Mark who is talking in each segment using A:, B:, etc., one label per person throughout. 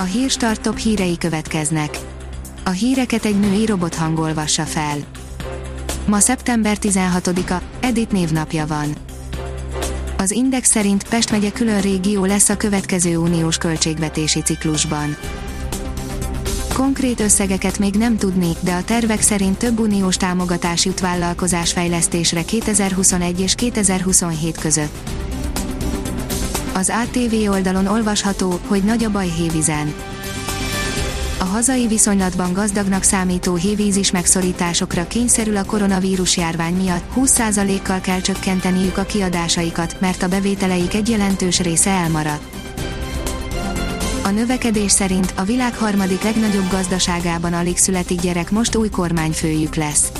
A: A hírstart top hírei következnek. A híreket egy női robot hangolvassa fel. Ma szeptember 16-a, Edith névnapja van. Az Index szerint Pest megye külön régió lesz a következő uniós költségvetési ciklusban. Konkrét összegeket még nem tudni, de a tervek szerint több uniós támogatás jut vállalkozásfejlesztésre 2021 és 2027 között. Az ATV oldalon olvasható, hogy nagy a baj hévizen. A hazai viszonylatban gazdagnak számító hévízis megszorításokra kényszerül a koronavírus járvány miatt, 20%-kal kell csökkenteniük a kiadásaikat, mert a bevételeik egy jelentős része elmaradt. A növekedés szerint a világ harmadik legnagyobb gazdaságában alig születik gyerek most új kormányfőjük lesz.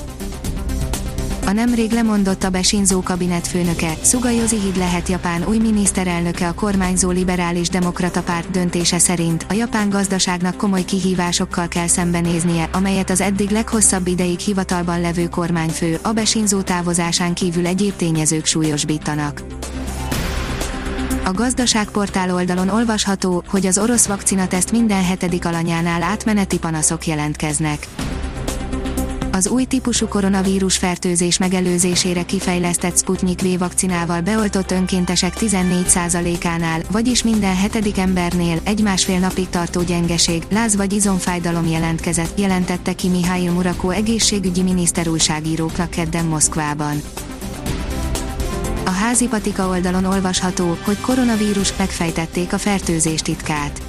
A: A nemrég lemondott a Besinzó kabinetfőnöke, Szugajozi Hid lehet Japán új miniszterelnöke a kormányzó liberális demokrata párt döntése szerint a japán gazdaságnak komoly kihívásokkal kell szembenéznie, amelyet az eddig leghosszabb ideig hivatalban levő kormányfő, a Besinzó távozásán kívül egyéb tényezők súlyosbítanak. A gazdaságportál oldalon olvasható, hogy az orosz vakcinateszt minden hetedik alanyánál átmeneti panaszok jelentkeznek. Az új típusú koronavírus fertőzés megelőzésére kifejlesztett Sputnik V vakcinával beoltott önkéntesek 14%-ánál, vagyis minden hetedik embernél egy másfél napig tartó gyengeség, láz vagy izomfájdalom jelentkezett, jelentette ki Mihály Murakó egészségügyi miniszter újságíróknak kedden Moszkvában. A házi patika oldalon olvasható, hogy koronavírus megfejtették a fertőzés titkát.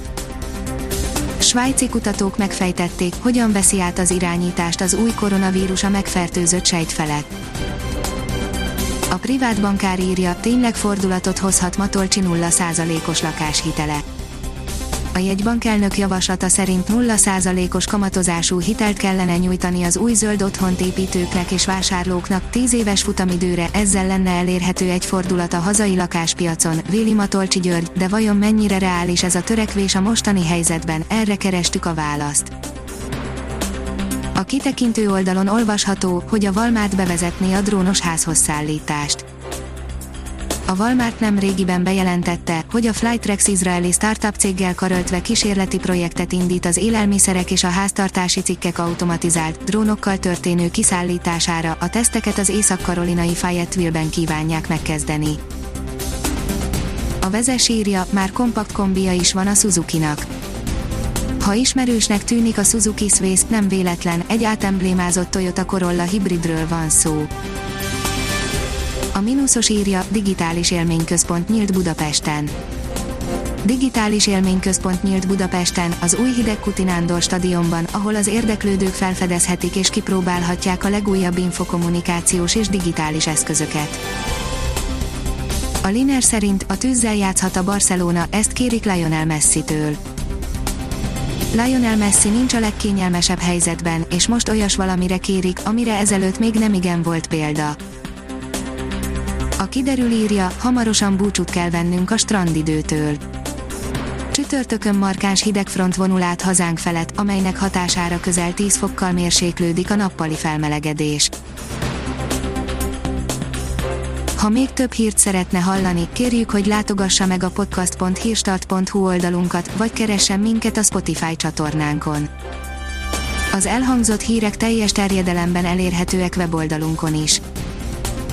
A: Svájci kutatók megfejtették, hogyan veszi át az irányítást az új koronavírus a megfertőzött sejt felett. A privát bankár írja, tényleg fordulatot hozhat Matolcsi 0%-os lakáshitele. Jegybank elnök javaslata szerint 0%-os kamatozású hitelt kellene nyújtani az új zöld otthont építőknek és vásárlóknak. 10 éves futamidőre, ezzel lenne elérhető egy fordulat a hazai lakáspiacon, Véli Matolcsi György, de vajon mennyire reális ez a törekvés a mostani helyzetben, erre kerestük a választ. A kitekintő oldalon olvasható, hogy a Walmart bevezetné a drónos házhoz szállítást a Walmart nem régiben bejelentette, hogy a Flytrex izraeli startup céggel karöltve kísérleti projektet indít az élelmiszerek és a háztartási cikkek automatizált, drónokkal történő kiszállítására, a teszteket az észak-karolinai Fayetteville-ben kívánják megkezdeni. A vezes írja, már kompakt kombija is van a Suzuki-nak. Ha ismerősnek tűnik a Suzuki Swiss, nem véletlen, egy átemblémázott Toyota Corolla hibridről van szó. A mínuszos írja, digitális élményközpont nyílt Budapesten. Digitális élményközpont nyílt Budapesten, az új Hidegkuti Nándor stadionban, ahol az érdeklődők felfedezhetik és kipróbálhatják a legújabb infokommunikációs és digitális eszközöket. A Liner szerint a tűzzel játszhat a Barcelona, ezt kérik Lionel Messi-től. Lionel Messi nincs a legkényelmesebb helyzetben, és most olyas valamire kérik, amire ezelőtt még nem igen volt példa. Kiderül írja, hamarosan búcsút kell vennünk a strandidőtől. Csütörtökön markáns hidegfront vonul át hazánk felett, amelynek hatására közel 10 fokkal mérséklődik a nappali felmelegedés. Ha még több hírt szeretne hallani, kérjük, hogy látogassa meg a podcast.hírstart.hu oldalunkat, vagy keressen minket a Spotify csatornánkon. Az elhangzott hírek teljes terjedelemben elérhetőek weboldalunkon is.